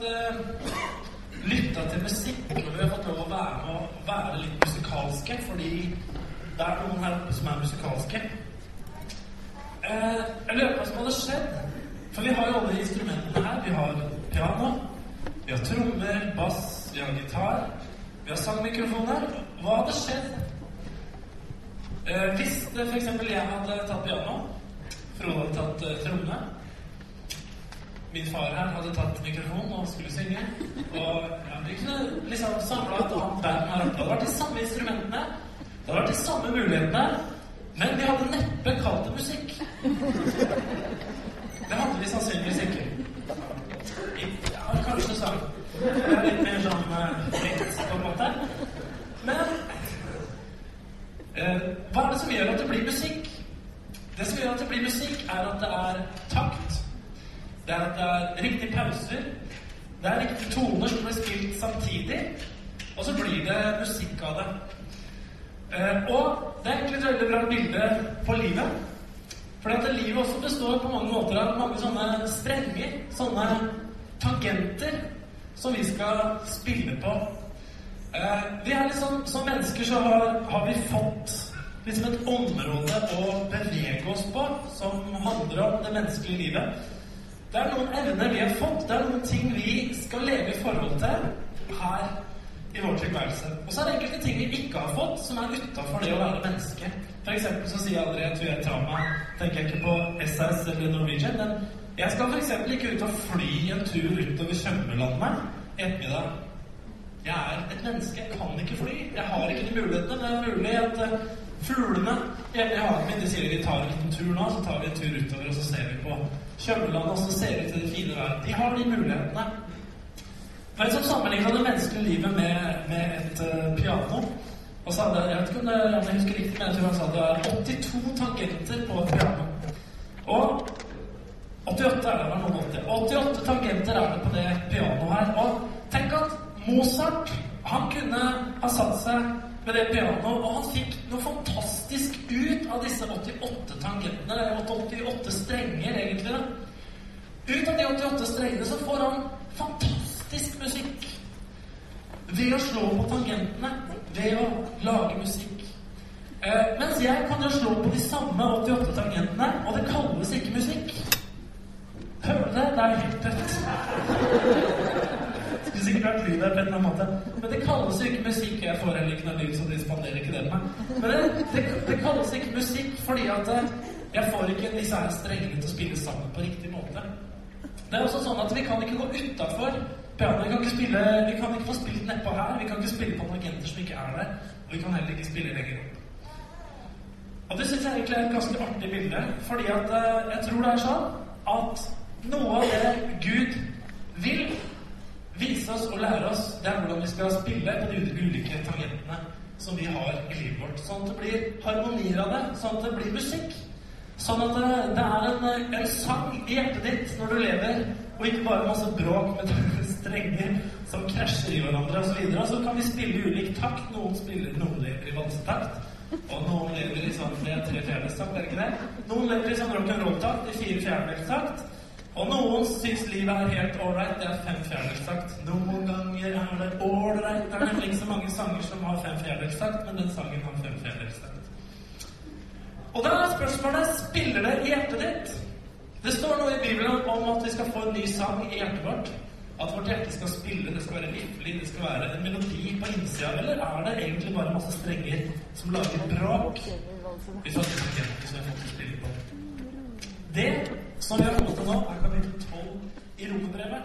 sagt eh, lytta til musikk, og vi har fått lov å være med og være litt musikalske, fordi det er noen her oppe som er musikalske. Uh, jeg lurer på hva som hadde skjedd. For vi har jo alle instrumentene her. Vi har piano, vi har trommer, bass, vi har gitar, vi har sangmikrofoner. Hva hadde skjedd uh, hvis f.eks. jeg hadde tatt piano, Frode hadde tatt uh, tromme Min far her hadde tatt mikrofonen og skulle synge. Og ja, vi kunne liksom samla et annet band her oppe. Det hadde vært de samme instrumentene. Det hadde vært de samme mulighetene. Men vi hadde neppe kalt det musikk. Det hadde vi sannsynligvis ikke. Ja, kanskje sang. Det er litt mer sånn uh, fritt, på en måte. Men eh, hva er det som gjør at det blir musikk? Det som gjør at det blir musikk, er at det er takt. Det er at det er riktige pauser. Det er riktige toner som blir spilt samtidig. Og så blir det musikk av det. Uh, og det er egentlig et veldig bra bilde på livet. For at livet også består på mange måter av mange sånne strenger, sånne tangenter, som vi skal spille på. Uh, vi er liksom, Som mennesker så har, har vi fått liksom et område å bevege oss på som handler om det menneskelige livet. Det er noen evner vi har fått, det er noen ting vi skal leve i forhold til her i vår tilværelse. Og så er det enkelte ting vi ikke har fått, som er utafor det å være menneske. Eksempel så sier jeg aldri at du er trauma. Tenker jeg ikke på SAS eller Norwegian. Men jeg skal f.eks. ikke ut og fly en tur utover Tjømelandet i ettermiddag. Jeg er et menneske. Jeg kan ikke fly. Jeg har ikke de mulighetene. Det er mulig at uh, fuglene hjemme i hagen min de sier de tar en liten tur nå, så tar vi en tur utover, og så ser vi på Tjømelandet, også ser ut til det fine været. De har de mulighetene. Men som sammenligna det menneskelige livet med, med et uh, piano og så hadde, Jeg vet ikke om, det, jeg husker riktig, men jeg tror han sa det er 82 tangenter på et piano. Og 88 er det vel noen 80. 88 tangenter er det på det pianoet her. Og tenk at Mozart han kunne ha satt seg med det pianoet, og han fikk noe fantastisk ut av disse 88 tangentene. Det er 88 strenger, egentlig. Ut av de 88 strengene så får han fantastisk musikk. Ved å slå på tangentene, ved å lage musikk. Eh, mens jeg kan jo slå på de samme 88 tangentene, og det kalles ikke musikk. Hører du det? Det er helt dødt. Skulle sikkert vært lyd her på en eller annen måte. Men det kalles jo ikke musikk. Jeg får heller ikke noe lyd, så de spanderer ikke det på meg. Men det, det, det, kalles ikke musikk fordi at eh, jeg får ikke disse her strengene til å spille sammen på riktig måte. Det er også sånn at vi kan ikke gå utafor pianoet. Vi kan ikke vi kan ikke få spilt nedpå her. Vi kan ikke spille på agenter som ikke er der. Og vi kan heller ikke spille lenger opp. Og det syns jeg egentlig er et ganske artig bilde, fordi at uh, jeg tror det er sånn at noe av det Gud vil vise oss og lære oss, det er hvordan vi skal spille på de ulike tangentene som vi har i livet vårt. Sånn at det blir harmonier av det, sånn at det blir musikk. Sånn at det, det er en, en, sang i hjertet ditt når du lever, og ikke bare masse bråk med strenger som krasjer i hverandre osv. Så, så kan vi spille ulik takt. Noen spiller noen lever i valsetakt. Og noen lever i sånn tre fjerdedels-takt, er det ikke det? Noen lever i sånn rock'n'roll-takt, i fire fjerdedels-takt. Og noen syns livet er helt ålreit. Det er fem fjerdedels-takt. Noen ganger er det ålreit. Det er ikke så mange sanger som har fem fjerdedels-takt, men den sangen har fem fjerdedels-takt. Og da er spørsmålet spiller det i hjertet ditt. Det står noe i Bibelen om at vi skal få en ny sang i hjertet vårt. At vårt hjerte skal spille, det skal være livlig, det skal være en melodi på innsida. Eller er det egentlig bare masse strenger som lager bråk? Hvis vi har fått spille på. Det som vi har kommet til nå, er kapittel 12 i Romerbrevet.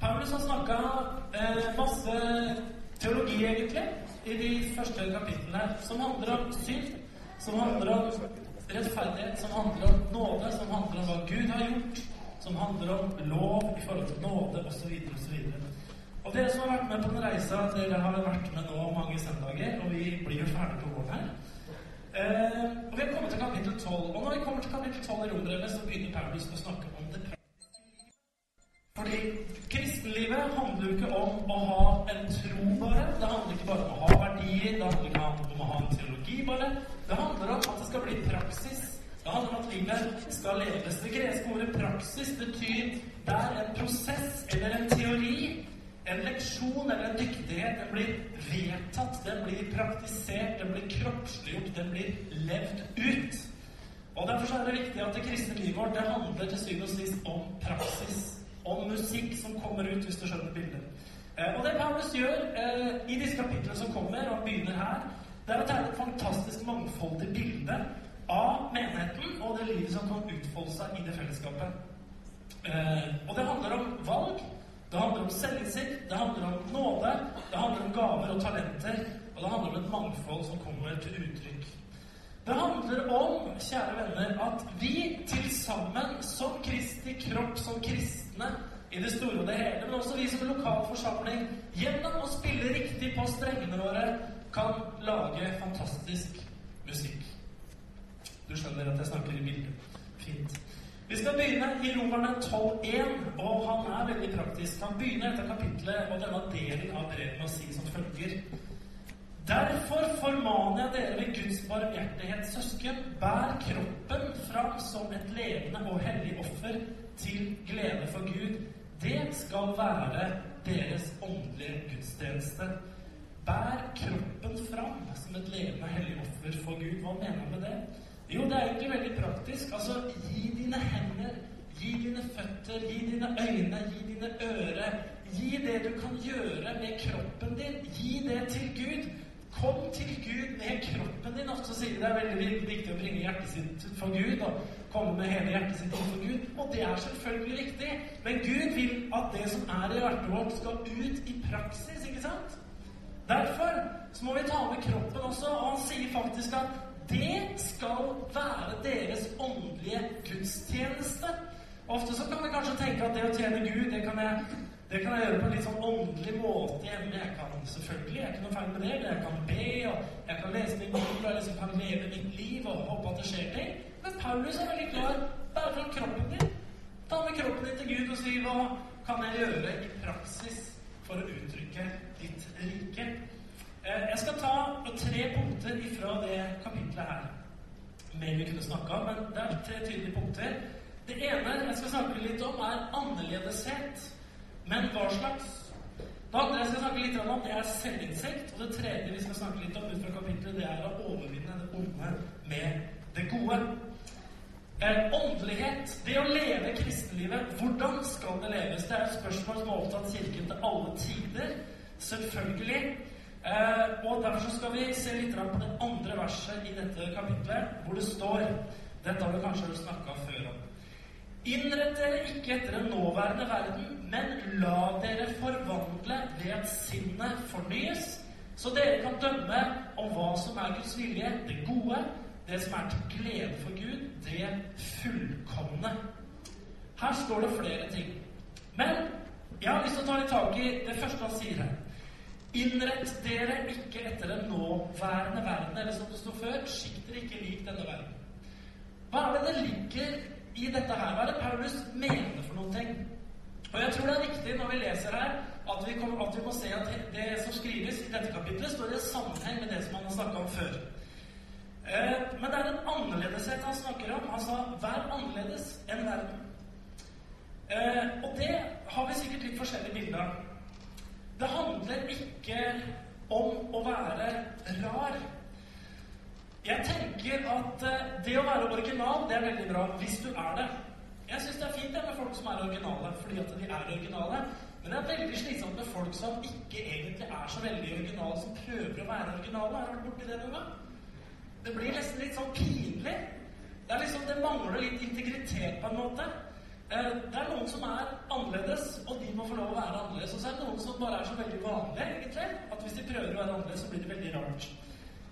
Paulus har snakka eh, masse teologi, egentlig, i de første kapitlene, som handler om synd, som handler om rettferdighet, som handler om nåde, som handler om hva Gud har gjort som handler om lov i forhold til nåde osv. osv. Og dere som har vært med på den reisa, dere har vært med nå mange søndager, og vi blir jo ferdig på våren her. Eh, og vi har kommet til kapittel 12. Og når vi kommer til kapittel 12 i Rombrevet, så begynner Paulus å snakke om det Fordi kristenlivet handler jo ikke om å ha en tro bare. Det handler ikke bare om å ha verdier, det handler ikke om å ha en teologi bare. Det handler om at det skal bli praksis det handler om at livet skal leves. Det greske ordet 'praksis' betyr det er en prosess eller en teori, en leksjon eller en dyktighet, den blir vedtatt, den blir praktisert, den blir kroppsliggjort, den blir levd ut. Og Derfor er det viktig at det kristne livet vårt det handler til syvende og sist om praksis. Om musikk som kommer ut, hvis du skjønner bildet. Eh, og det Paulus gjør eh, i disse kapitlene som kommer, og begynner her, det er å tegne et fantastisk mangfoldig bilde av menigheten og det livet som kan utfolde seg i det fellesskapet. Eh, og det handler om valg, det handler om selvinnsikt, det handler om nåde, det handler om gaver og talenter, og det handler om et mangfold som kommer til uttrykk. Det handler om, kjære venner, at vi til sammen, som Kristi kropp, som kristne, i det store og det hele, men også vi som lokal forsamling, gjennom å spille riktig på strengene våre, kan lage fantastisk musikk. Du skjønner at jeg snakker i bildet. Fint. Vi skal begynne i Romerne 12,1, og han er veldig praktisk. Han begynner dette kapitlet og denne delen av brevet med å si som følger Derfor formaner jeg dere ved Guds barmhjertighet, søsken, bær kroppen fram som et levende og hellig offer til glede for Gud. Det skal være deres åndelige gudstjeneste. Bær kroppen fram som et levende og hellig offer for Gud. Hva mener han med det? Jo, det er egentlig veldig praktisk. Altså, gi dine hender, gi dine føtter, gi dine øyne, gi dine ører. Gi det du kan gjøre med kroppen din. Gi det til Gud. Kom til Gud med kroppen din. Ofte sier de det er veldig viktig å bringe hjertet sitt for Gud og komme med hele hjertet sitt for Gud. Og det er selvfølgelig viktig. Men Gud vil at det som er i hjertet vårt, skal ut i praksis. ikke sant? Derfor så må vi ta med kroppen også. Og han sier faktisk at det skal være deres åndelige gudstjeneste. Ofte så kan vi kanskje tenke at det å tjene Gud, det kan jeg det kan jeg gjøre på en litt sånn åndelig måte hjemme. Jeg kan selvfølgelig, jeg er ikke noe feil med det. men Jeg kan be, og jeg kan lese min bibel, og jeg liksom kan leve mitt liv og håpe at det skjer ting. Men Paulus er veldig klar. Bare fra kroppen din. Ta med kroppen din til Gud og si hva kan jeg gjøre i praksis for å uttrykke ditt rike? Eh, jeg skal ta tre punkter ifra det kapitlet her. Mer vi kunne snakka om, men det er tre tydelige punkter. Det ene jeg skal snakke litt om, er annerledeshet. Men hva slags? Det andre jeg skal snakke litt om, det er selvinsekt. Og det tredje vi skal snakke litt om ut fra kapitlet, det er å overvinne det onde med det gode. Eh, åndelighet, det å leve kristenlivet, hvordan skal det leves? Det er et spørsmål som har opptatt Kirken til alle tider. Selvfølgelig. Eh, og Derfor skal vi se litt på det andre verset i dette kapitlet, hvor det står Dette har vi kanskje snakka før om. Innrett dere ikke etter den nåværende verden, men la dere forvandle ved at sinnet fornyes, så dere kan dømme om hva som er Guds vilje, det gode, det som er til glede for Gud, det fullkomne. Her står det flere ting. Men jeg har lyst til å ta litt tak i det første han sier her. Innrett dere ikke etter den nåværende verden, eller som det står før, sikt dere ikke lik denne verden. Hva er det det ligger i dette her? Hva er det Paulus mener for noen ting? Og jeg tror det er viktig når vi leser her, at vi, kommer, at vi må se at det som skrives i dette kapitlet, står i sammenheng med det som han har snakka om før. Eh, men det er en annerledeshet han snakker om. Han sa 'vær annerledes enn verden'. Eh, og det har vi sikkert litt forskjellige bilder av. Det handler ikke om å være rar. Jeg tenker at eh, det å være original, det er veldig bra hvis du er det. Jeg syns det er fint det med folk som er originale fordi at de er originale. Men det er veldig slitsomt med folk som ikke egentlig er så veldig originale, som prøver å være originale. Har du borti det noen gang? Det blir nesten litt sånn pinlig. Det er liksom, det mangler litt integritet på en måte. Eh, det er noen som er annerledes, og de må få lov å være annerledes. Og så er det noen som bare er så veldig vanlige, egentlig. At hvis de prøver å være annerledes, så blir det veldig rart.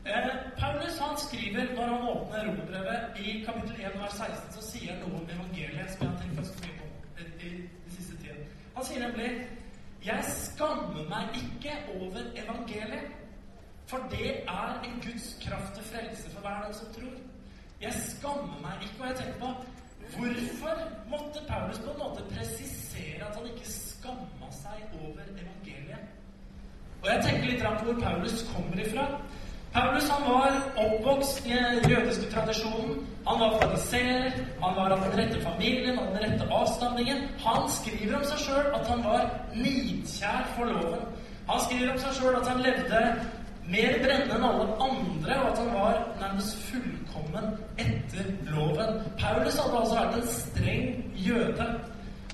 Eh, Paulus han skriver når han åpner romerbrevet i kapittel 1 vers 16, så sier han noe om evangeliet som jeg har tenkt ganske mye på i, i siste tiden. Han sier nemlig 'Jeg skammer meg ikke over evangeliet', for det er en Guds kraft til frelse for hver den som tror. Jeg skammer meg ikke. Og jeg tenker på hvorfor måtte Paulus på en måte presisere at han ikke skamma seg over evangeliet? Og jeg tenker litt på hvor Paulus kommer ifra. Paulus han var oppvokst i den jødiske tradisjonen. Han var fariseer, han var av den rette familien og den rette avstamningen. Han skriver om seg sjøl at han var nidkjær for loven. Han skriver om seg sjøl at han levde mer brennende enn alle andre, og at han var nærmest fullkommen etter loven. Paulus hadde altså vært en streng jøde.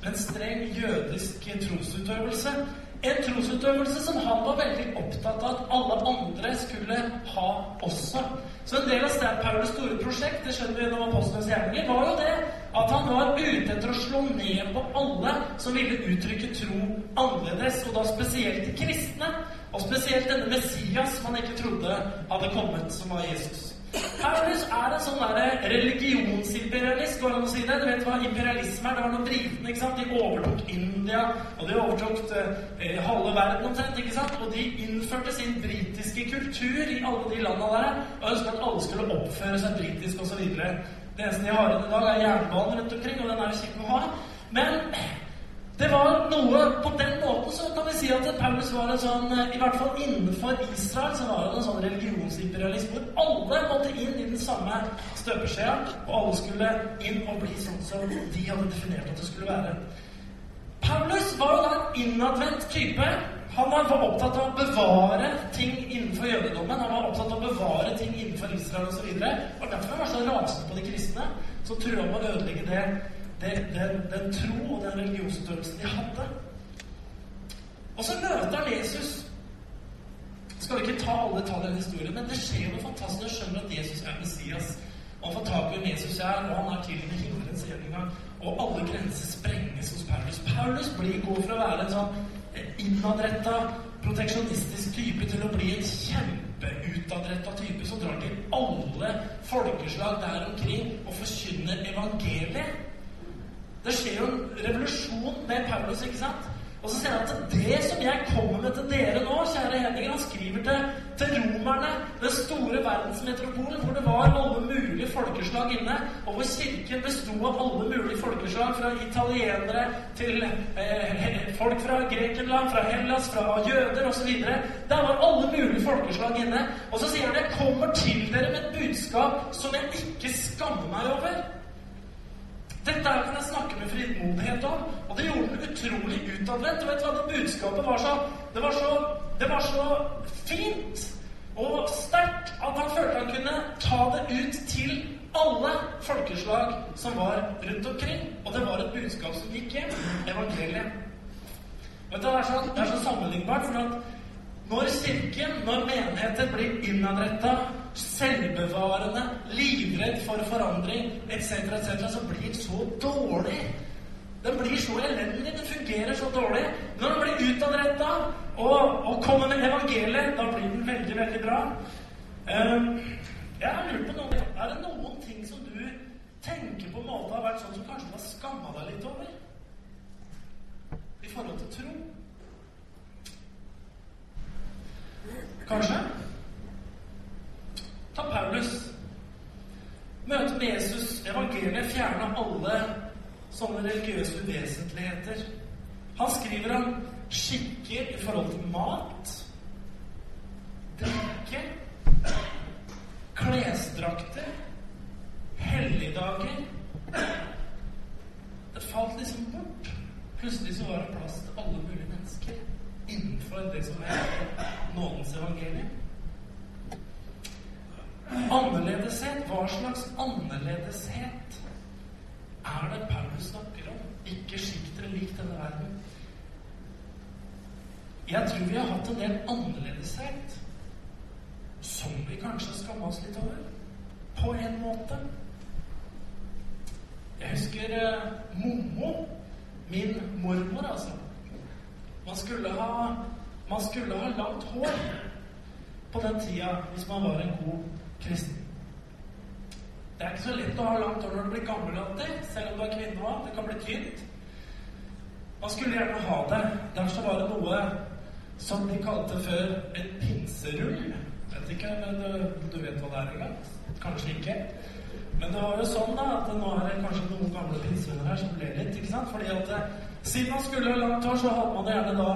En streng jødisk trosutøvelse. En trosutøvelse som han var veldig opptatt av at alle andre skulle ha også. Så en del av Paulus store prosjekt det skjønner vi gjennom Apostlenes gjerninger, var jo det at han var ute etter å slå ned på alle som ville uttrykke tro annerledes, og da spesielt de kristne. Og spesielt denne Messias han ikke trodde hadde kommet, som var Jesus. Paulus er en sånn der religionsimperialist, går det an å si det? Du vet hva imperialisme er? Det var noen britene, ikke sant? De overtok India, og de overtok eh, halve verden omtrent, ikke sant? Og de innførte sin britiske kultur i alle de landene der, og ønsket at alle skulle oppføre seg britisk osv. Det eneste de har igjen i dag, er jernbanen rundt omkring, og den er jo kjekk å ha. Men det var noe På den måten så kan vi si at Paulus var en sånn I hvert fall innenfor Israel så var han en sånn religionsimperialist hvor alle måtte inn i den samme støpeskjea, og alle skulle inn og bli sånn som de hadde definert at det skulle være. Paulus var jo da en innadvendt type. Han var opptatt av å bevare ting innenfor jødedommen. Han var opptatt av å bevare ting innenfor Israel osv. Derfor var han så rasende på de kristne. Så trua om å ødelegge det det, den, den, tro og den religionsutøvelsen de hadde. Og så møter han Jesus. Skal vi ikke ta alle tall i historien, men det skjer noe fantastisk. Jeg skjønner at Jesus er Messias. Og han får tak i hvem Jesus er, og han er til og med himmelens engang. Og alle grenser sprenges hos Paulus. Paulus blir går fra å være en sånn innadretta, proteksjonistisk type til å bli en kjempeutadretta type som drar til alle folkeslag der omkring og forkynner evangeliet. Det skjer jo en revolusjon med Paulus, ikke sant? Og så sier han at det som jeg kommer med til dere nå, kjære Henning Han skriver til, til romerne, den store verdensmetropolen, hvor det var alle mulige folkeslag inne, og hvor kirken besto av alle mulige folkeslag, fra italienere til eh, folk fra Grekenland, fra Hellas, fra jøder osv. Der var alle mulige folkeslag inne. Og så sier han jeg kommer til dere med et budskap som jeg ikke skammer meg over. Dette her kan jeg snakke med frimodighet om. Og det gjorde den utrolig utadvendt. Og vet du hva, det budskapet var så Det var så, det var så fint og sterkt at han følte han kunne ta det ut til alle folkeslag som var rundt omkring. Og det var et budskap som gikk hjem. Evangeliet. Vet du, Det er så, det er så sammenlignbart. for at når Kirken, når menigheter blir innadretta selvbevarende, livredd for forandring etc., etc., så blir så dårlig. Den blir så elendig, den fungerer så dårlig. Når den blir utadretta og, og kommer med evangeliet, da blir den veldig, veldig bra. Um, jeg har lurt på noe. Er det noen ting som du tenker på en måte har vært sånn som kanskje du har skamma deg litt over? I forhold til tro? Kanskje? Ta Paulus. Møtet med Jesus, evangeliet, fjerner alle sånne religiøse uvesentligheter. Han skriver om skikker i forhold til mat, drikke, klesdrakter, helligdager. Det falt liksom bort. Plutselig så var det plass til alle mulige mennesker innenfor det som er nådens evangelium. Annerledeshet. Hva slags annerledeshet er det Paulus snakker om? Ikke skikk dere lik denne verden. Jeg tror vi har hatt en del annerledeshet som vi kanskje skammer oss litt over. På en måte. Jeg husker eh, Mommo. Min mormor, altså. Man skulle ha, man skulle ha langt hår på den tida hvis man var en god kristen. Det er ikke så lett å ha langt hår når du blir gammel alltid, selv om du er kvinne òg. Det kan bli tynt. Man skulle gjerne ha det. Derfor var det noe som de kalte før en pinserull. Vet ikke, men du, du vet hva det er engang? Kanskje ikke. Men det var jo sånn da, at nå er det kanskje noen gamle pinsevenner her som ler litt. ikke sant? Fordi at eh, siden man skulle ha langt hår, så hadde man gjerne da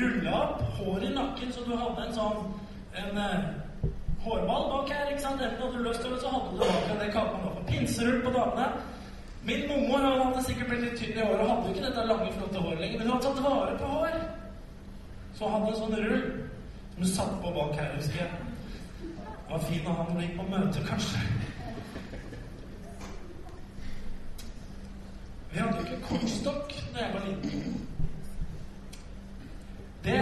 rulla opp hår i nakken, så du hadde en sånn en, eh, hårball bak her. ikke sant? Enten hadde du lyst til det, så hadde du bak den det kalte på pinserull på damene. Min mormor hadde sikkert blitt litt tynn i håret og hadde jo ikke dette lange, flotte håret lenger, men hun hadde tatt vare på hår. Så hun hadde en sånn rull som hun satte på bak her, husker jeg. Det var fin å ha når du gikk på møte, kanskje. Vi hadde jo ikke kortstokk da jeg var liten. Det,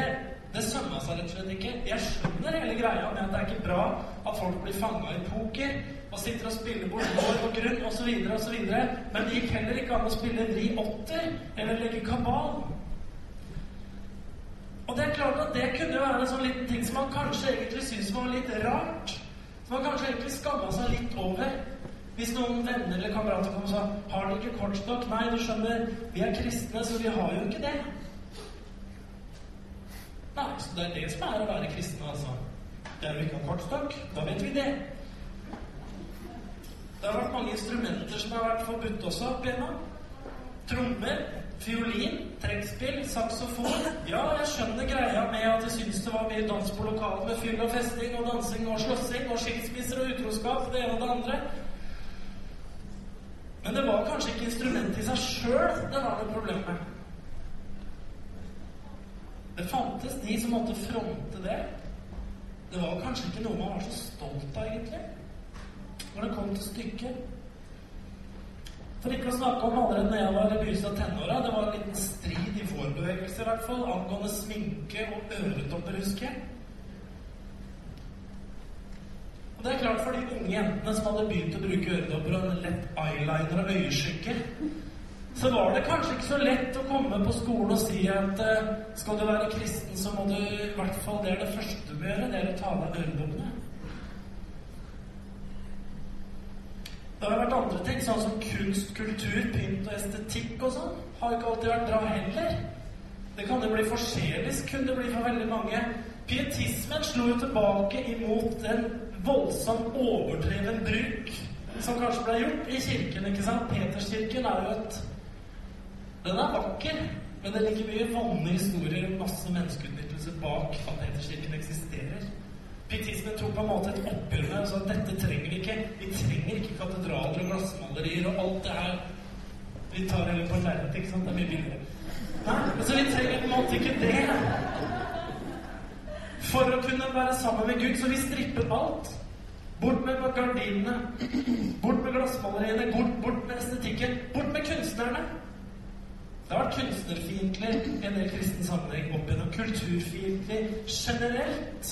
det sømma seg rett og slett ikke. Jeg skjønner hele greia med at det er ikke bra at folk blir fanga i poker og sitter og spiller bort hår og grunn osv., osv. Men det gikk heller ikke an å spille vri åtter eller legge kabal. Og det er klart at det kunne være en sånn liten ting som man kanskje egentlig syntes var litt rart. Som man kanskje egentlig skamma seg litt over. Hvis noen venner eller kamerater kom og sa 'Har dere ikke kortstokk?' Nei, du skjønner, vi er kristne, så vi har jo ikke det. Nei, så det er det som er å være kristen, altså. Det er jo ikke ha kortstokk. Da vet vi det. Det har vært mange instrumenter som har vært forbudt også opp igjennom. Trommer, fiolin, trekkspill, saksofon. Ja, jeg skjønner greia med at jeg syns det var mye dans på lokalet med fyll og festing og dansing og slåssing og skilsmisser og utroskap, det ene og det andre. Men det var kanskje ikke instrumentet i seg sjøl det var noe problem med. Det fantes de som måtte fronte det. Det var kanskje ikke noe man var så stolt av, egentlig, når det kom til stykket. For ikke å snakke om allerede når jeg var i begynnelsen av tenåra. Det var en liten strid i vår bevegelse i hvert fall, angående sminke og øretopper, husker jeg. Og det er klart for de unge jentene som hadde begynt å bruke øredobber og en lett eyeliner og øyeskygge, så var det kanskje ikke så lett å komme på skolen og si at uh, skal du være kristen, så må du i hvert fall Det er det første du gjøre, det er å ta av deg øredobbene. Det har vært andre ting, sånn som kunst, kultur, pynt og estetikk og sånn. Har ikke alltid vært bra heller. Det kan jo bli forskjellig, kunne det bli for veldig mange. Pietismen slo jo tilbake imot en voldsomt overdreven bruk som kanskje ble gjort i kirken. ikke sant? Peterskirken er jo et Den er vakker, men det er like mye vonde historier og masse menneskeutnyttelse bak at Peterskirken eksisterer. Pietismen tok på en måte et oppgjør med og dette trenger vi ikke. Vi trenger ikke katedraler og glassmalerier og alt det her. Vi tar heller på lerretet, ikke sant? Det er mye billigere. Nei, altså vi trenger på en måte ikke det. For å kunne være sammen med Gud, så vi stripper alt. Bort med gardinene. Bort med glassmaleriene. Bort, bort med estetikken. Bort med kunstnerne. Det har vært kunstnerfiendtlig i en del kristen sammenheng opp gjennom kulturfiendtlig generelt.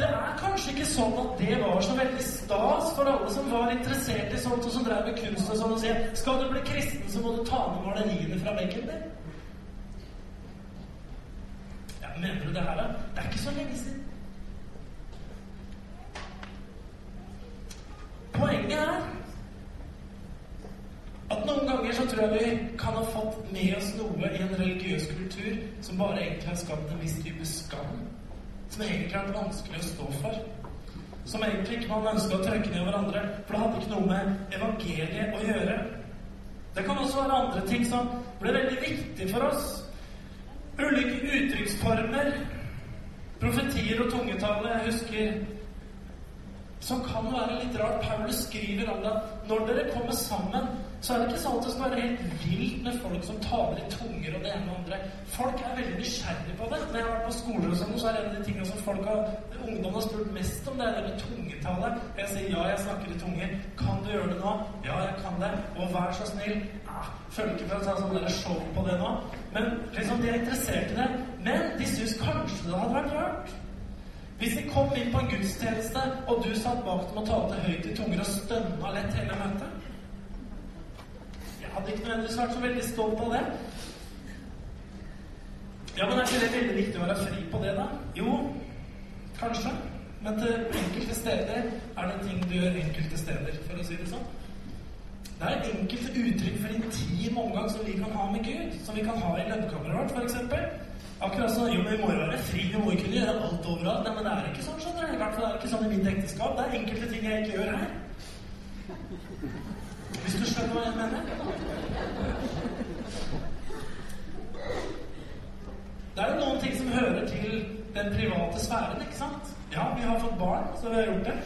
Det er kanskje ikke sånn at det var så veldig stas for alle som var interessert i sånt, og som drev med kunst og sånn, og sier skal du bli kristen, så må du ta med maleriene fra veggen din. Ja, mener du det her, da? Det er ikke så lenge siden. Poenget er at noen ganger så tror jeg vi kan ha fått med oss noe i en religiøs kultur som bare egentlig har skapt en viss type skam. Som egentlig har vært vanskelig å stå for. Som egentlig ikke man ønska å trykke ned hverandre, for det hadde ikke noe med evangeliet å gjøre. Det kan også være andre ting som ble veldig viktig for oss. Ulike uttrykksformer, profetier og tungetale. Jeg husker som kan være litt rart. Paulus skriver om det at når dere kommer sammen, så er det ikke sånn at det skal være helt vilt med folk som taler i tunger og det ene og andre. Folk er veldig nysgjerrige på det. Når jeg har vært på skoler og sånn, så er det en av de tingene som folk har, ungdom har spurt mest om, det er det med tungetale. Jeg sier ja, jeg snakker i tunger. Kan du gjøre det nå? Ja, jeg kan det. Og vær så snill. Ah, føler ikke for å ta sånn show på det nå. Men liksom, de er interessert i det. Men de syns kanskje det hadde vært rart. Hvis de kom inn på en gudstjeneste, og du satt bak dem og talte høyt i tunger og stønna lett hele møtet hadde ikke nødvendigvis vært så veldig stolt av det. Ja, men er ikke det veldig viktig å være fri på det, da? Jo, kanskje. Men til enkelte steder er det ting du gjør enkelte steder, for å si det sånn. Det er enkelte uttrykk for intim omgang som vi kan ha med Gud, som vi kan ha i lønnkammeret vårt, f.eks. Akkurat sånn Jo, men vi må være fri, vi må kunne gjøre alt overalt. Nei, men det er ikke sånn, skjønner du. I hvert fall er det ikke sånn i mitt ekteskap. Det er enkelte ting jeg ikke gjør her. Hvis du skjønner hva jeg mener? Det er jo noen ting som hører til den private sfæren, ikke sant? Ja, vi har fått barn, så vi har gjort det.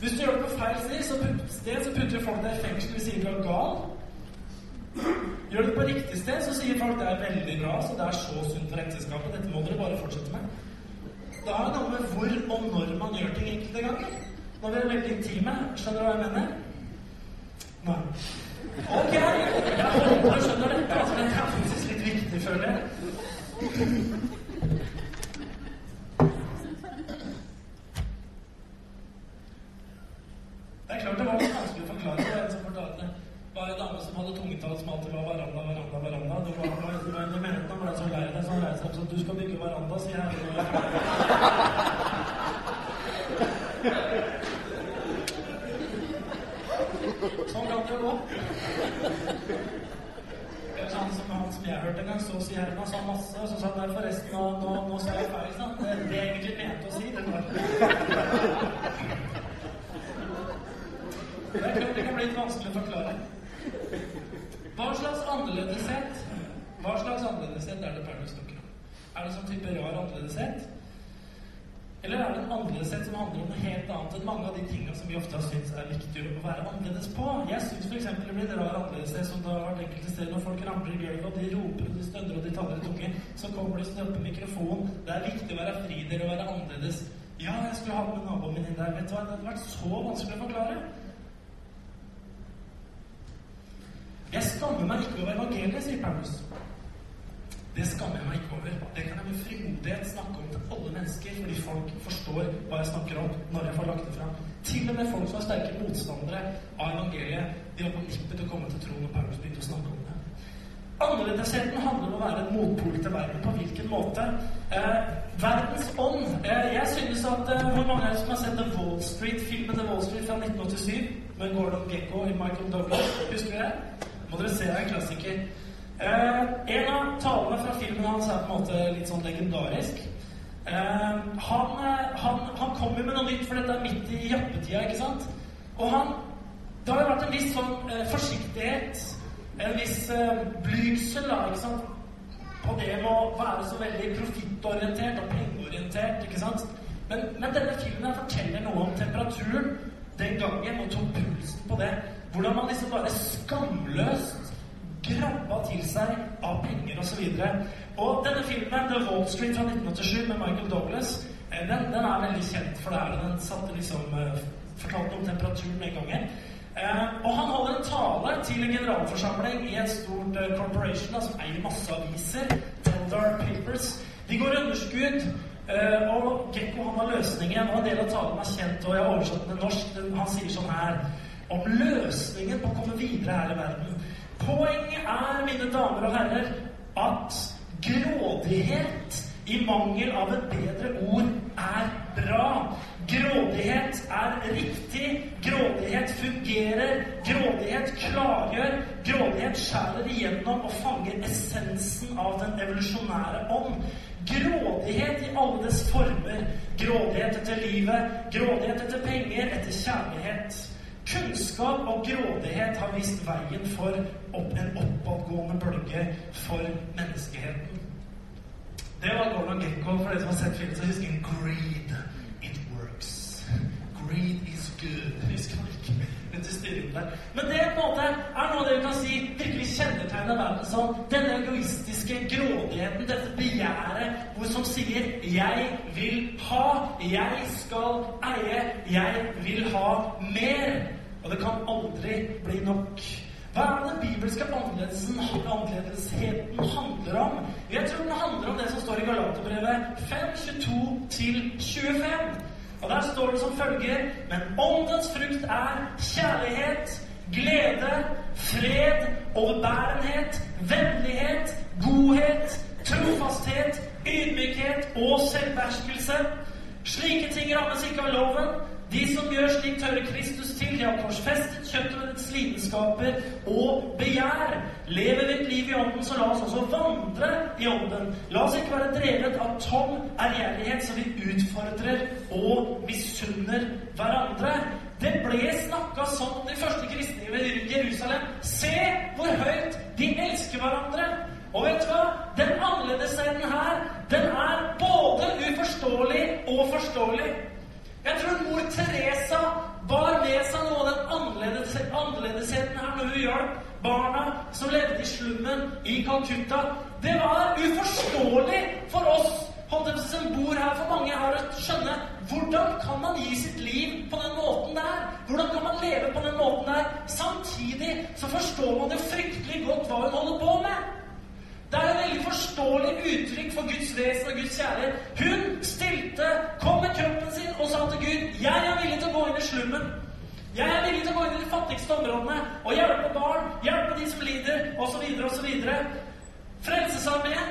Hvis du gjør det på feil sted, så putter, folk deg i fengsel hvis du er gal. Gjør det på riktig sted, så sier folk det er veldig bra, så det er så sunt for ekteskapet. Dette må dere bare fortsette med. Det har noe med hvor og når man gjør ting enkelte ganger. Når vi er veldig intime. Skjønner du hva jeg mener? Nei. Ok, jeg skjønner dette. Altså, det er litt viktig, føler jeg. Det er klart det var litt vanskelig å forklare. Det en som fortalte var en dame som hadde tungetall som alltid var veranda, veranda, veranda. Det var, det var, det mente han ble så lei deg, så han reiste seg opp sånn Du skal bygge veranda, sier jeg. Sånn kan det jo gå. Eller sånn som han som jeg hørte en gang, så sier Herman sa masse, og så sa han nei, forresten, nå, nå, nå sa jeg feil. Sant? Det, det jeg egentlig mente å si, det var det er klart det kan bli litt vanskelig å forklare. Hva slags annerledeshet Hva slags annerledeshet er det Paulus snakker om? Er det sånn type rar annerledeshet? Eller er det en annerledeshet som handler om noe helt annet enn mange av de tingene som vi ofte har syntes er viktigere å være annerledes på? Jeg syns f.eks. det blir en rar annerledeshet som det har vært enkelte steder når folk ramler i gulvet, og de roper og de stønner og de taler i tunge. Så kommer de og på mikrofonen. Det er viktig å være fri dere og være annerledes. Ja, jeg skulle ha med naboen min inn der. Vet du hva, det hadde vært så vanskelig å forklare. Jeg skammer meg ikke over evangeliet, sier Paulus. Det skammer jeg meg ikke over. Det kan jeg med frimodighet snakke om til alle mennesker, fordi folk forstår hva jeg snakker om når jeg får lagt det fram. Til og med folk som er sterke motstandere av evangeliet, de var på nippet til å komme til troen, og Paulus begynte å snakke om det. Annerledesheten handler om å være en motpol til verden. På hvilken måte? Eh, verdens ånd. Eh, jeg synes at eh, Hvor mange er det som har sett The Wall Street-filmen The Wall Street fra 1987 med Gordon Gekko og Michael Douglas? Husker dere? må dere se, det en klassiker. Eh, en av talene fra filmen hans er på en måte litt sånn legendarisk. Eh, han, han, han kom jo med noe nytt, for dette er midt i jappetida, ikke sant? Og han Det har vært en viss sånn eh, forsiktighet, en viss eh, blygsel, da, ikke? På det med å være så veldig profittorientert og pengeorientert, ikke sant? Men, men denne filmen forteller noe om temperaturen den gangen, og tok pulsen på det. Hvordan man liksom bare skamløst grabba til seg av penger osv. Og, så og denne filmen, The Wall Street fra 1987 med Michael Douglas, eh, den, den er veldig kjent, for det er. Den satte liksom uh, fortalte om temperaturen den gangen. Uh, og han holder en tale til en generalforsamling i et stort uh, corporation som eier masse aviser. Teldar Papers. De går underskudd. Uh, og Gekko han har løsningen, og en del av talen er kjent, og jeg har oversatt den til norsk. Han sier sånn her om løsningen på å komme videre her i verden. Poenget er, mine damer og herrer, at grådighet, i mangel av et bedre ord, er bra. Grådighet er riktig. Grådighet fungerer. Grådighet klargjør. Grådighet skjærer igjennom og fanger essensen av den evolusjonære ånd. Grådighet i alle dess former. Grådighet etter livet, grådighet etter penger, etter kjærlighet. Kunnskap og grådighet har vist veien for opp en oppadgående bølge for menneskeheten. Det var Gordon Gekko. For dere som har sett filmen, så husker en Greed. Greed is good. Husker man ikke. Men det på en måte er noe det vi kan si virkelig kjennetegner verden som denne egoistiske grådigheten, dette begjæret hvor som sier 'jeg vil ha', 'jeg skal eie', 'jeg vil ha mer'. Og det kan aldri bli nok. Hva er det den bibelske annerledesheten handler om? Jeg tror den handler om det som står i Galaterbrevet 5.22-25. Og der står det som følger Men åndens frukt er kjærlighet, glede, fred, overbærenhet, vennlighet, godhet, trofasthet, ydmykhet og selvbeherskelse. Slike ting rammes ikke av loven. De som gjør slik, tørrer Kristus trettiårsfest, kjøttet med dets lidenskaper og begjær. Lever ditt liv i Ånden, så la oss også vandre i Ånden. La oss ikke være drevet av tom ærgjerrighet, så vi utfordrer og misunner hverandre. Det ble snakka sånn om de første kristne ved Jerusalem. Se hvor høyt de elsker hverandre! Og vet du hva? Den annerledesheten her, den er både uforståelig og forståelig. Jeg tror mor Teresa bar med seg noe av den annerledes, annerledesheten her når hun hjalp barna som levde i slummen i Calcutta. Det var uforståelig for oss holdt som bor her, for mange her, å skjønne hvordan kan man gi sitt liv på den måten der? Hvordan kan man leve på den måten der? Samtidig så forstår man det fryktelig godt hva hun holder på med. Det er et veldig forståelig uttrykk for Guds vesen og Guds kjærlighet. Hun stilte, kom med kroppen sin og sa til Gud 'Jeg er villig til å gå inn i slummen'. Jeg er villig til å gå inn i de fattigste områdene og hjelpe barn, hjelpe de som lider, osv., osv. Frelsesarmeen,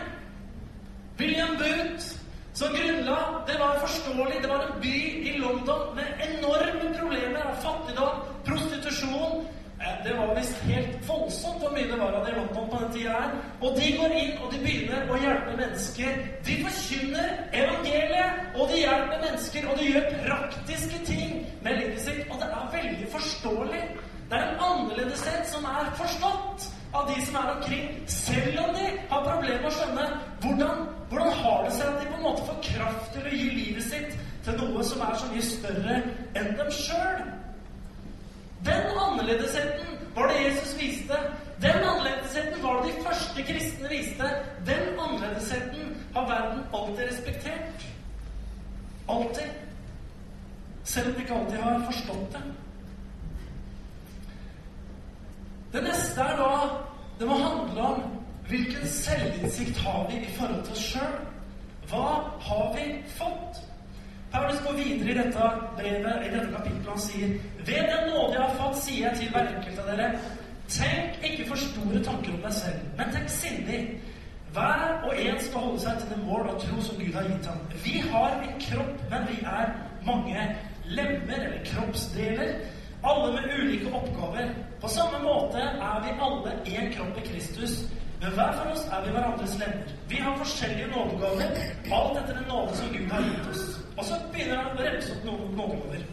William Booth, som grunnla Det var forståelig. Det var en by i London med enorme problemer av fattigdom, prostitusjon, Eh, det var visst helt voldsomt hvor mye det var av det i London på den tida her. Og de går inn og de begynner å hjelpe mennesker. De forkynner evangeliet, og de hjelper mennesker, og de gjør praktiske ting med livet sitt. Og det er veldig forståelig. Det er en annerledeshet som er forstått av de som er omkring, selv om de har problemer med å skjønne hvordan, hvordan har det seg at de på en måte får kraft til å gi livet sitt til noe som er så mye større enn dem sjøl. Den annerledesheten var det Jesus viste. Den annerledesheten var det de første kristne viste. Den annerledesheten har verden alltid respektert. Alltid. Selv om de ikke alltid har forstått det. Det neste er da Det må handle om hvilken selvinnsikt har vi i forhold til oss sjøl. Hva har vi fått? Paulus går videre i dette brevet, i dette kapittelet, og sier Ved den nåde jeg har fått, sier jeg til hver enkelt av dere, tenk ikke for store tanker om deg selv, men tenk sindig. Hver og en skal holde seg til det mål og tro som Gud har gitt ham. Vi har en kropp, men vi er mange lemmer, eller kroppsdeler, alle med ulike oppgaver. På samme måte er vi alle én kropp i Kristus men hver for oss er vi hverandres lemmer. Vi har forskjellige nådegaver, alt etter den nåde som Gud har gitt oss. Og så begynner han å remse opp noen nådegaver.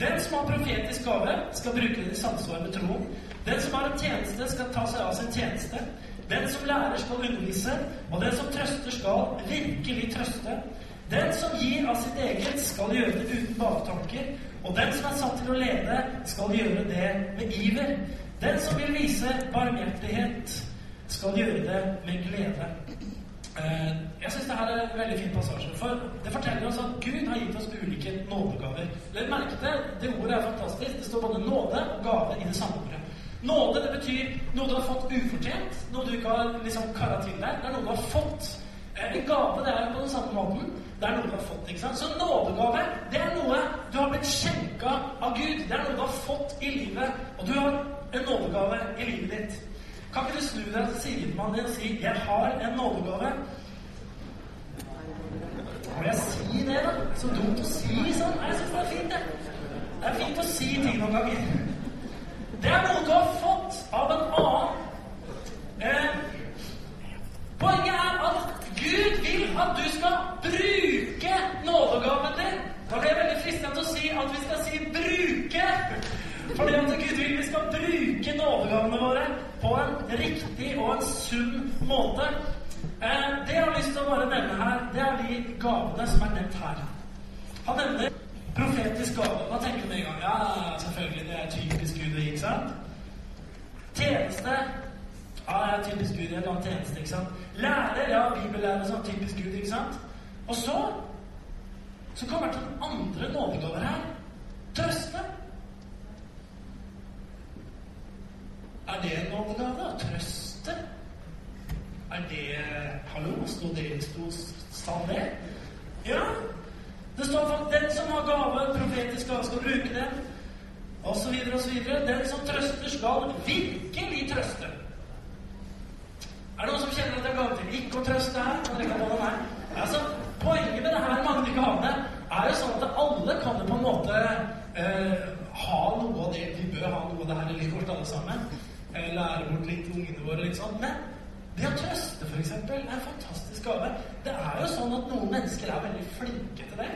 Den som har profetisk gave, skal bruke den i samsvar med troen. Den som har en tjeneste, skal ta seg av sin tjeneste. Den som lærer, skal undervise. Og den som trøster, skal virkelig trøste. Den som gir av sitt eget, skal gjøre det uten baktanker. Og den som er satt til å lede, skal gjøre det med iver. Den som vil vise barmhjertighet, skal gjøre det med glede. Eh, jeg syns det her er en veldig fin passasje. For det forteller oss at Gud har gitt oss ulike nådegaver. Legg merke til det ordet er fantastisk. Det står både nåde og gave i det samme ordet. Nåde det betyr noe du har fått ufortjent, noe du ikke har liksom kara til deg. Det er noe du har fått. Eh, en gave det er på den samme måten. Det er noe du har fått. ikke sant? Så nådegave det er noe du har blitt skjenka av Gud. Det er noe du har fått i livet. Og du har en nådegave i livet ditt. Kan ikke du snu deg til sidemannen din og si 'Jeg har en nådegave'? Må jeg si det, da? Så dumt å si sånn. Jeg syns det er fint, det. Det er fint å si ting noen ganger. Det er noe du har fått av en annen. Eh, poenget er at Gud vil at du skal bruke nådegaven din. Da blir jeg veldig fristende å si at vi skal si 'bruke'. Fordi at Gud vil vi skal bruke nådegavene våre på en riktig og en sunn måte. Eh, det jeg har lyst til å bare nevne her, det er de gavene som er nevnt her. Han nevner profetisk gave. Hva tenker med en gang? Ja, selvfølgelig, det er typisk Gud å gi, ikke sant? Tjeneste. Ja, det er typisk Gud i en annen tjeneste, ikke sant? Lærer, ja, bibellærer, som typisk Gud, ikke sant? Og så så kommer det andre nådegaver her. Mennesker er veldig flinke til det.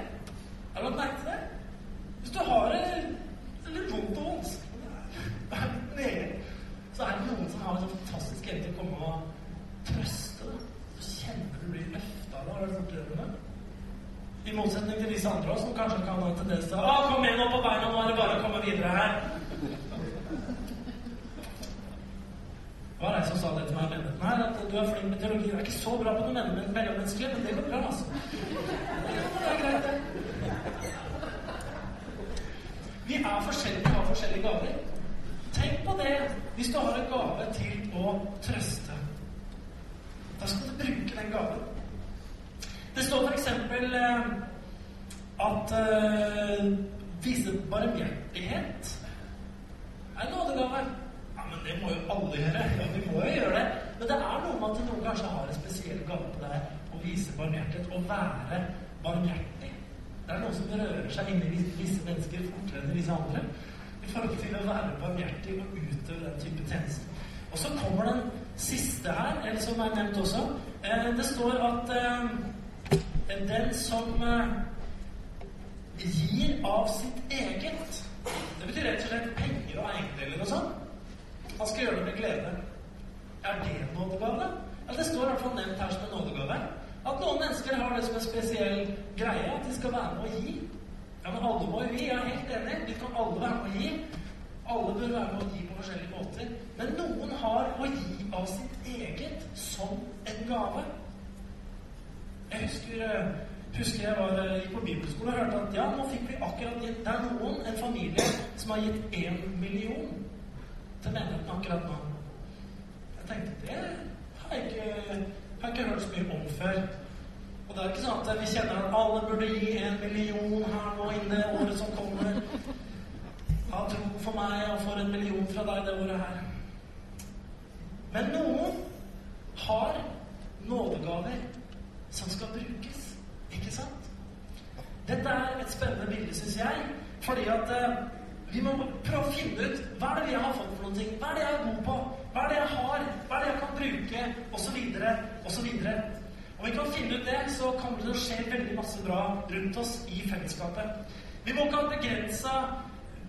Det var ei som sa det til meg Men, Nei, at du er flink med teologi. Du er ikke så bra på noe mellommenneskelig, men det går bra, altså. Det er greit, det. Vi er forskjellige, vi har forskjellige gaver. Tenk på det hvis du har en gave til å trøste. Da skal du bruke den gaven. Det står f.eks. Eh, at uh, vise barmhjertighet er en nådegave. Ja, men det må jo alle gjøre. Ja, vi må jo gjøre det. Men det er noe med at noen kanskje har en spesiell gave på her. Å vise barmhjertighet. Å være barmhjertig. Det er noe som rører seg inni visse mennesker fortere enn visse andre. I forhold til å være barmhjertig og utøve den type tjeneste. Og så kommer den siste her, eller som er nevnt også. Eh, det står at eh, den som eh, gir av sitt eget Det betyr rett og slett penger og eiendeler og sånn. Han skal gjøre det med glede. Er det en nådegave? Ja, det står i hvert fall nevnt her som en nådegave. At noen mennesker har det som en spesiell greie, at de skal være med å gi. Ja, men alle må jo gi. Jeg er helt enig. Vi kan alle være med å gi. Alle bør være med å gi på forskjellige måter. Men noen har å gi av sitt eget som en gave. Jeg husker, eh, husker jeg var, eh, gikk på bibelskole og hørte at ja, nå fikk vi akkurat gitt Det er noen, en familie, som har gitt én million til menigheten akkurat nå. Jeg tenkte det har jeg ikke, har ikke hørt så mye om før. Og det er ikke sånn at vi kjenner at alle burde gi en million her nå inne året som kommer. Ha tro for meg og for en million fra deg det året her. Men noen har nådegaver som skal brukes. Ikke sant? Dette er et spennende bilde, syns jeg. Fordi at eh, vi må prøve å finne ut hva er det vi har fått for noen ting. Hva er det jeg er god på? Hva er det jeg har? Hva er det jeg kan bruke? Og så videre, og så videre. Om vi kan finne ut det, så kommer det til å skje veldig masse bra rundt oss i fellesskapet. Vi må ikke ha et begrensa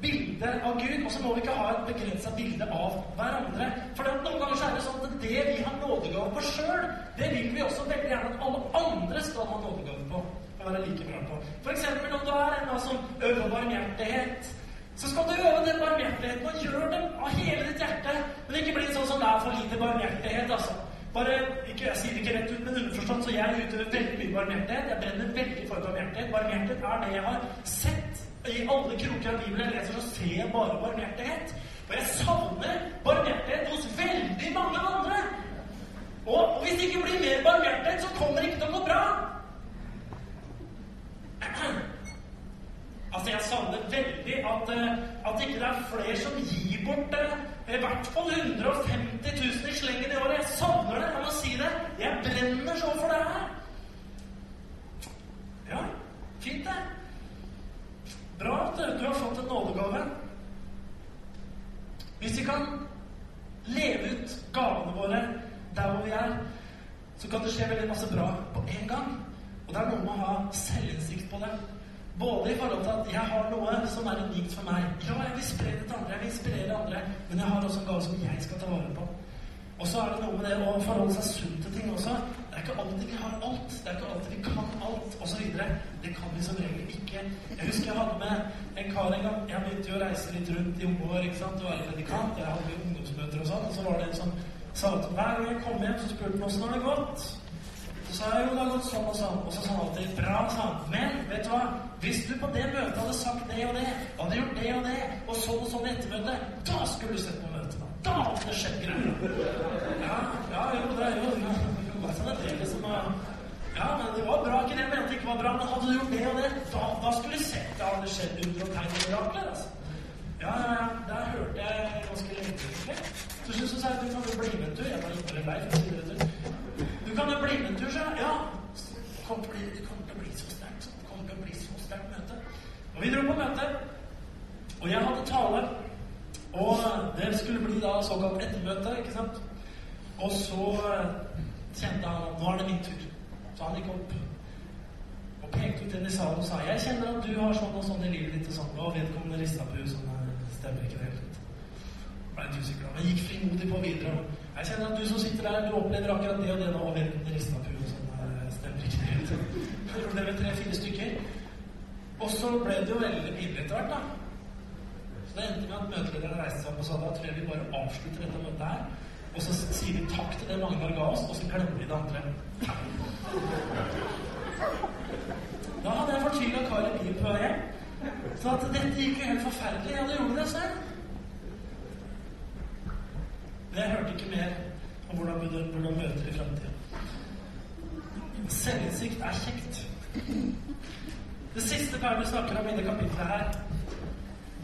bilde av Gud, og så må vi ikke ha et begrensa bilde av hverandre. For noen ganger så er det sånn at det vi har nådegave på sjøl, det vil vi også veldig gjerne at alle andre skal ha nådegave på. Og være like bra på. For eksempel om du er en som øver barmhjertighet. Så skal du øve den barmhjertigheten og gjøre det av hele ditt hjerte. Men ikke bli sånn som det er for lite barmhjertighet, altså. Bare, ikke, Jeg sier det ikke rett ut, men underforstått, så jeg utøver veldig mye barmhjertighet. Jeg brenner veldig for barmhjertighet. Barmhjertighet er det jeg har sett i alle kroker av Bibelen jeg leser, så ser bare barmhjertighet. Og jeg savner barmhjertighet hos veldig mange andre. Og, og hvis det ikke blir mer barmhjertighet, så kommer det ikke til å gå bra. Altså, Jeg savner veldig at, eh, at ikke det er flere som gir bort det. i hvert fall 150 Er det noe med det å forholde seg sunt til ting også. Det er ikke alltid vi har alt. Det er ikke alltid vi kan alt, osv. Det kan vi som regel ikke. Jeg husker jeg hadde med en kar en gang. Jeg begynte jo å reise litt rundt i unge år ikke sant? og være predikant. Jeg hadde jo ungdomsmøter og sånn. Og så var det en som sa at hver gang jeg kom hjem, så spurte han åssen har det gått. Så sa jeg jo det har gått sånn og sånn. Og så sa han alltid bra, sa. Men vet du hva? Hvis du på det møtet hadde sagt det og det, hadde gjort det og det, og sånn og sånn i ettermøtet, da skulle du sett på møtet. Da, da det skjedd greier. Ja, ja, jo, det er jo det er liksom Ja, men det var bra. Ikke det jeg mente ikke var bra, men hadde du gjort det og det, da, da skulle du sett det hadde skjedd under og tegn og mirakler. altså. Ja, ja, ja. Der hørte jeg ganske lenge. Så sa jeg du kan jo bli med en tur. Jeg var ikke lei for å si det kan jo bli med en tur, så ja. Det kommer til å bli så sterkt. Det kommer til å bli så sterkt møte. Og vi dro på møte, og jeg hadde tale. Og det skulle bli da såkalt ettermøte, ikke sant. Og så eh, kjente han at nå er det min tur. Så han gikk opp og pekte ut en i salen og sa jeg kjenner at du har sånn og sånn i livet ditt. Og sånn, og vedkommende rista på huet sånn. Stemmer ikke det hele tatt. Ble litt usikker. Men gikk frimodig på videre. Jeg kjenner at du som sitter der, du opplever akkurat det og det nå. Og vedkommende rista på huet sånn. Stemmer ikke det hele tatt. Det ble tre-fire stykker. Og så ble det jo veldig pinlig etter hvert, da. Det endte med at møtelederen reiste seg opp og sa da tror jeg vi bare avslutter dette møtet her. Og så sier vi takk til det Magnar ga oss, og så glemmer vi det andre. Da hadde jeg fortvila kar i bilen på vei hjem. Så at dette gikk jo helt forferdelig. Ja, det gjorde det selv. Men jeg hørte ikke mer om hvordan vi burde møte i framtida. Selvinnsikt er kjekt. Det siste Paulus snakker om i det kapitlet her,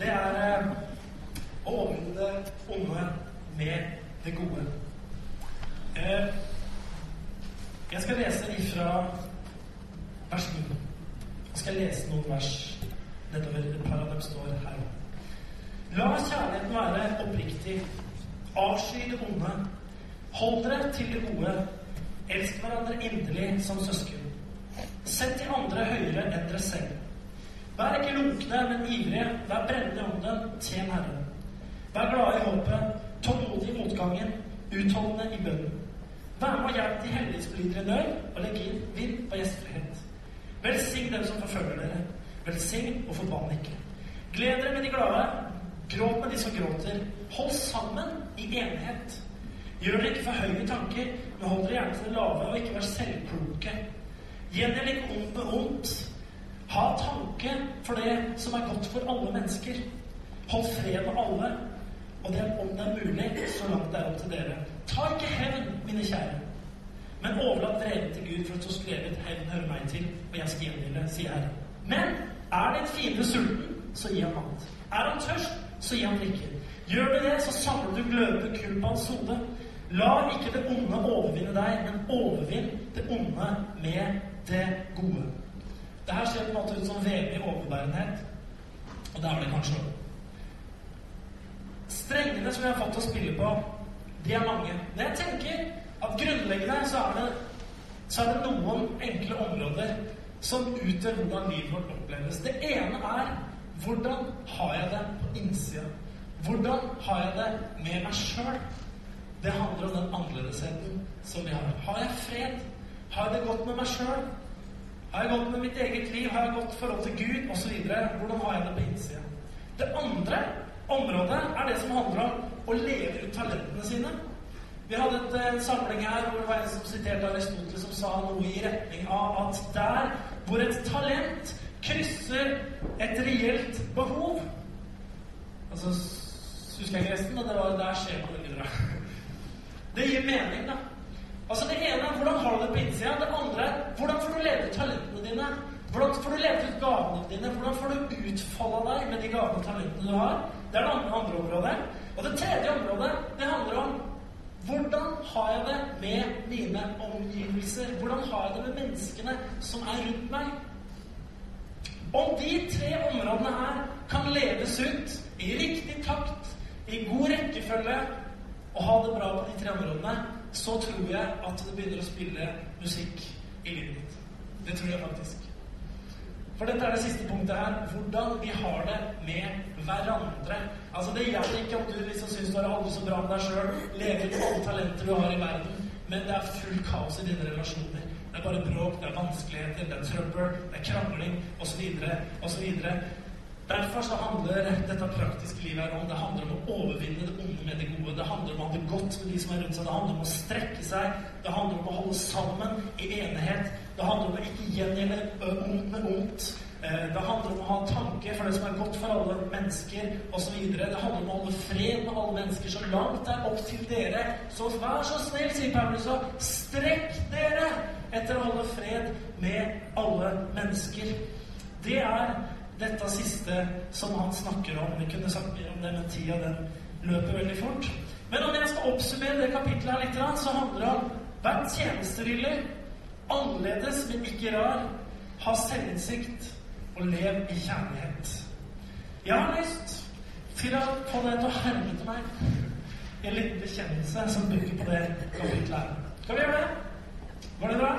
det er eh, å overvinne det onde med det gode. Eh, jeg skal lese ifra vers 9. Jeg skal lese noen vers nedover. Et par av dem står her. La kjærligheten være oppriktig. Avsky det onde. Hold dere til det gode. Elsk hverandre inderlig som søsken. Sett de andre høyere enn dere selv. Vær ikke lunkne, men ivrige. Vær brennende i ånden. Tjen Herren. Vær glade i håpet. Tålmodig i motgangen. Utholdende i bønnen. Vær med og hjelp de helligspolitikere nød, og legg inn vind på gjestfrihet. Velsign dem som forfølger dere. Velsign og forbann ikke. Gled dere med de glade. Gråt med de som gråter. Hold sammen i enighet. Gjør dere ikke for høye tanker, men hold dere gjerne til det lave, og ikke vær selvkloke. Gjengjeld ikke ondt med ondt. Ha tanke for det som er godt for alle mennesker. Hold fred med alle, og det er om det er mulig, så langt det er opp til dere. Ta ikke hevn, mine kjære, men overlat vreden til Gud, for at du skrevet 'Hevn hører meg til', og jeg skal gjengjelde, sier Herren. Men er din fiende sulten, så gi ham mat. Er han tørst, så gi ham drikke. Gjør du det, så samler du glødende kull på hans hode. La ikke det onde overvinne deg, men overvinn det onde med det gode. Det her ser på en måte ut som vevig overbærenhet, og det er det kanskje òg. Strengene som vi har fått å spille på, de er mange. Men jeg tenker at grunnleggende så er det, så er det noen enkle områder som utgjør hvordan livet vårt oppleves. Det ene er hvordan har jeg det på innsida? Hvordan har jeg det med meg sjøl? Det handler om den annerledesheten som vi har. Har jeg fred? Har jeg det godt med meg sjøl? Har jeg gått med mitt eget liv? Har jeg gått forhold til Gud? Osv. Hvordan har jeg det på innsida? Det andre området er det som handler om å leve ut talentene sine. Vi hadde et, en samling her hvor det var en som siterte Aristoteles som sa noe i retning av at der hvor et talent krysser et reelt behov Altså husker jeg ikke resten, men det var der skjer det videre. Det gir mening, da. Altså Det ene er hvordan har du det på innsida. Det andre er hvordan får du leve ut talentene dine. Hvordan får du leve ut gavene dine? Hvordan får du utfolde deg med de gavene og talentene du har? Det er det andre, området. Og det tredje området, det handler om hvordan har jeg det med mine omgivelser? Hvordan har jeg det med menneskene som er rundt meg? Om de tre områdene her kan leves ut i riktig takt, i god rekkefølge, og ha det bra på de tre områdene, så tror jeg at det begynner å spille musikk i livet ditt. Det tror jeg faktisk. For dette er det siste punktet her. Hvordan vi har det med hverandre. Altså Det gjelder ikke om du liksom syns du har det så bra med deg sjøl, lever ut alle talenter du har i verden, men det er fullt kaos i dine relasjoner. Det er bare bråk, det er vanskeligheter, det er trøbbel, det er krangling osv. osv. Derfor så handler dette praktiske livet her om det handler om å overvinne det onde med det gode. Det handler om å ha det godt med de som er rundt seg. Det handler om å strekke seg. Det handler om å holde sammen i enighet. Det handler om å ikke gjengjelde ondt med ondt. Det handler om å ha tanke for det som er godt for alle mennesker osv. Det handler om å holde fred med alle mennesker så langt det er opp til dere. Så vær så snill, sier Paulus, og strekk dere etter å holde fred med alle mennesker. Det er dette siste som han snakker om. Vi kunne sagt mer om det, men tida den løper veldig fort. Men om jeg skal oppsummere det kapitlet her litt, så handler det om vær tjenestevillig, annerledes, men ikke rar, ha selvinnsikt og lev i kjærlighet. Jeg har lyst til å få deg til å herme til meg i en liten bekjennelse som bygger på det kapitlet her. Skal vi gjøre det? Går det bra?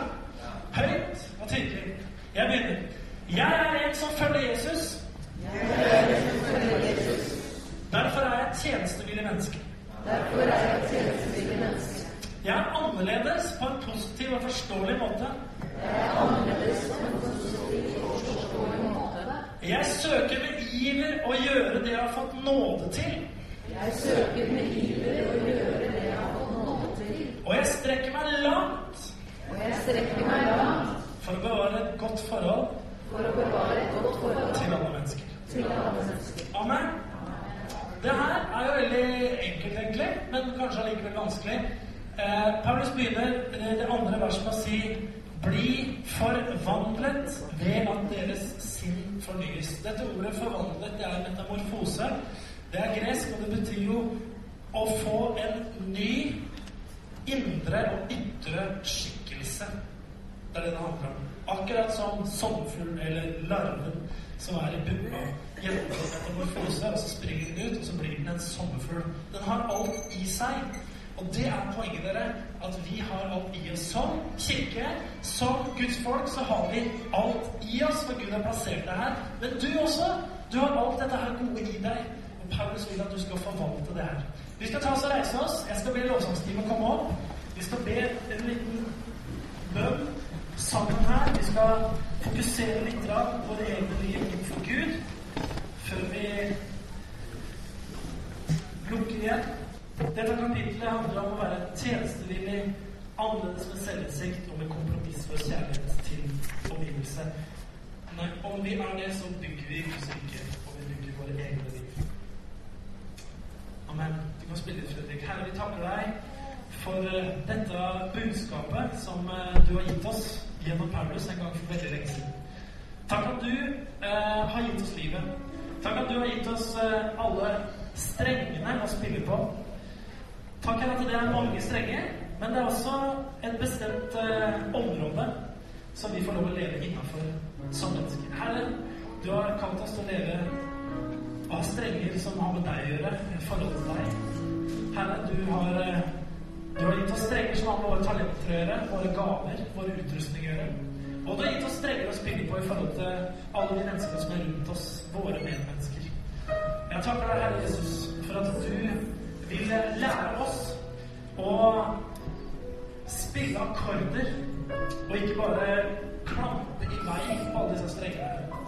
Høyt og tydelig. Jeg begynner. Jeg er en som følger Jesus. Derfor er jeg et tjenestevillig menneske. Derfor er jeg et tjenestevillig menneske. Jeg er annerledes på en positiv og forståelig måte. Jeg er annerledes på en positiv og forståelig måte. Jeg søker med iver å gjøre det jeg har fått nåde til. Jeg søker med iver å gjøre det jeg har fått nåde men kanskje allikevel vanskelig. Eh, Paulus begynner eh, det andre verset med å si bli forvandlet ved at deres sinn. Dette ordet 'forvandlet' det er metamorfose. Det er gresk, og det betyr jo å få en ny indre og ytre skikkelse. Det er det det handler om. Akkurat som sommerfuglen eller larven som er i puppa, gjennomgår metamorfose, og så springer den ut, og så blir den en sommerfugl. Den har alt i seg. Og det er poenget, dere, at vi har alt i oss. Som kirke, som Guds folk, så har vi alt i oss, for Gud har plassert det her. Men du også. Du har alt dette her gode i deg. Og Paulus vil at du skal forvalte det her. Vi skal ta oss og reise oss. Jeg skal be lovsangsteamet komme opp. Vi skal be en liten bønn sammen her. Vi skal fokusere litt på våre egne liv innenfor Gud før vi lukker igjen. Dette kapitlet handler om å være tjenestevillig, annerledes med selvinnsikt og med kompromiss for kjærlighet til omgivelse. Nei, om vi er det, så bygger vi Guds og vi bygger våre egne liv. Amen. Du kan spille Fredrik. Herre, vi takker deg for eh, dette budskapet som eh, du har gitt oss gjennom Paulus en gang for veldig lenge siden. Takk at du eh, har gitt oss livet. Takk at du har gitt oss eh, alle strengene å spille på. Takk at det er mange strenger, men det er også et bestemt eh, område som vi får lov å leve innafor som mennesker. Herre, du har kalt oss til å leve av strenger som har med deg å gjøre, i forhold til deg. Herre, du har, eh, du har gitt oss strenger som har med våre talenter å gjøre, våre gaver, vår utrustning å gjøre. Og du har gitt oss strenger å spille på i forhold til alle de menneskene som er rundt oss, våre medmennesker. Jeg takker deg, Herre Jesus, for at du vil lære oss å spille akkorder, og ikke bare klampe i vei på alle disse strengene.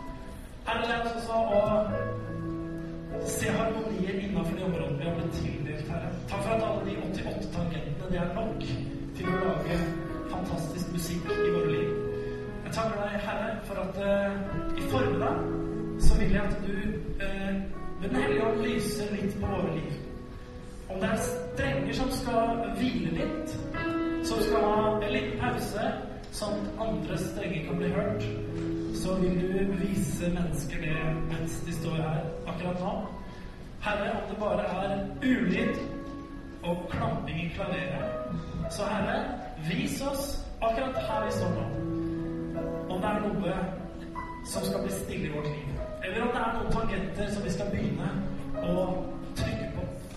Her er oss også å se harmonier innenfor de områdene vi har blitt tildelt, Herre. Takk for at alle de 88 tangentene, det er nok til å lage fantastisk musikk i våre liv. Jeg takker deg, Herre, for at uh, i formiddag så vil jeg at du uh, ved Den hellige ånd lyser litt på våre liv. Om det er strenger som skal hvile litt, som skal ha en liten pause, sånn at andre strenger kan bli hørt, så vil du vise mennesker det mens de står her akkurat nå. Herre, om det bare er ulyd og klamping i klaveret, så Herre, vis oss akkurat her vi står nå, om det er noe som skal bli stille i vårt liv. Eller om det er noen tangenter som vi skal begynne å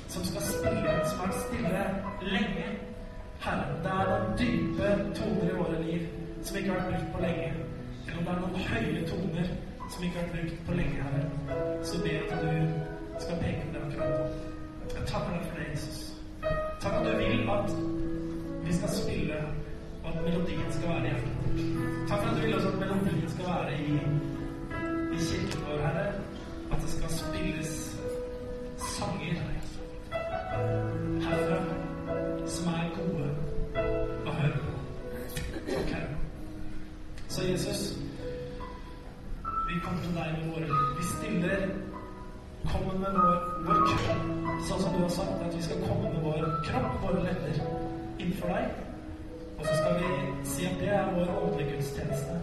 som skal spille, som er stille lenge. Herre, det er noen dype toner i våre liv som ikke har vært brukt på lenge. Eller om det er noen høye toner som ikke har vært brukt på lenge, Herre. Så be at du skal peke på det akkurat nå. Jeg takker deg for det, Jesus. Takk at du vil at vi skal spille, og at melodien skal være i hjertet. Takk for at du vil også at melodien skal være i i kirken vår, Herre, at det skal spilles sanger herfra som er gode å høre på. Herre. Så Jesus, vi kommer til deg med våre. Vi stiller kommer med vår, vår kropp, sånn som du har sagt, at vi skal komme med vår kropp, våre lepper, innenfor deg. Og så skal vi si at det er vår åndelige gudstjeneste.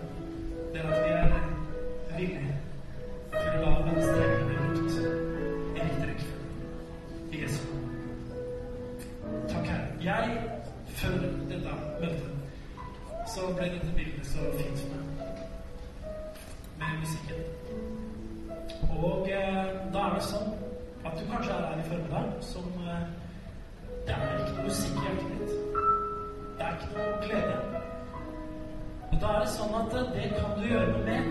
Det er at vi er villige til å la venstre bli brukt i riktig rekkefølge. I Jesu. Takk, Herre. Jeg, før dette møtet, så ble dette bildet så fint for meg. Med musikken. Og eh, da er det sånn at du kanskje er her i formiddag som eh, Det er ikke noe musikk i hjertet ditt. Det er ikke noe glede. Og da er det sånn at eh, det kan du gjøre noe med.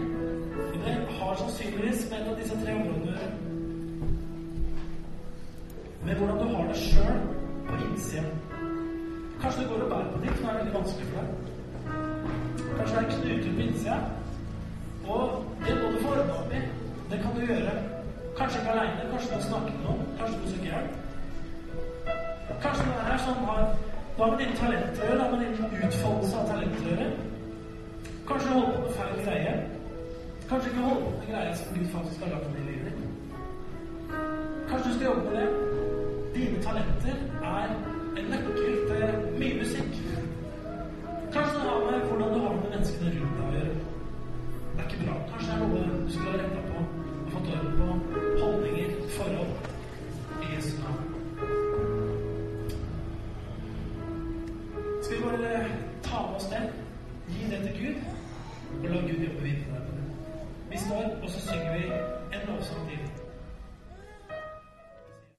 Og det har sannsynligvis mellom disse tre områdene å. Med hvordan du har det sjøl på innsiden. Kanskje det går og bærer på ditt, som er veldig vanskelig for deg. Kanskje det er knuter på innsida. Og det må du få ordna opp i. Det kan du gjøre. Kanskje ikke aleine, kanskje du må snakke med noen. Kanskje du søker hjelp. Kanskje det er som har hva med dine talenter å gjøre? Hva med din utfoldelse av talenter å gjøre? Kanskje du holder på med feil greie? Kanskje ikke holder på med greier som Gud faktisk har lagt ned i livet ditt? Kanskje du skal jobbe med det? Dine talenter er en nøkkel til mye musikk. Kanskje det har med hvordan du har med menneskene rundt deg å gjøre. Det er ikke bra. Kanskje det er noe du skulle ha retta på og fått øye på. Holdninger, forhold. I Jesu navn. Skal vi bare ta med oss det? Gi det til Gud, og la Gud jobbe videre med det. Vi står, og så synger vi en lovsang til.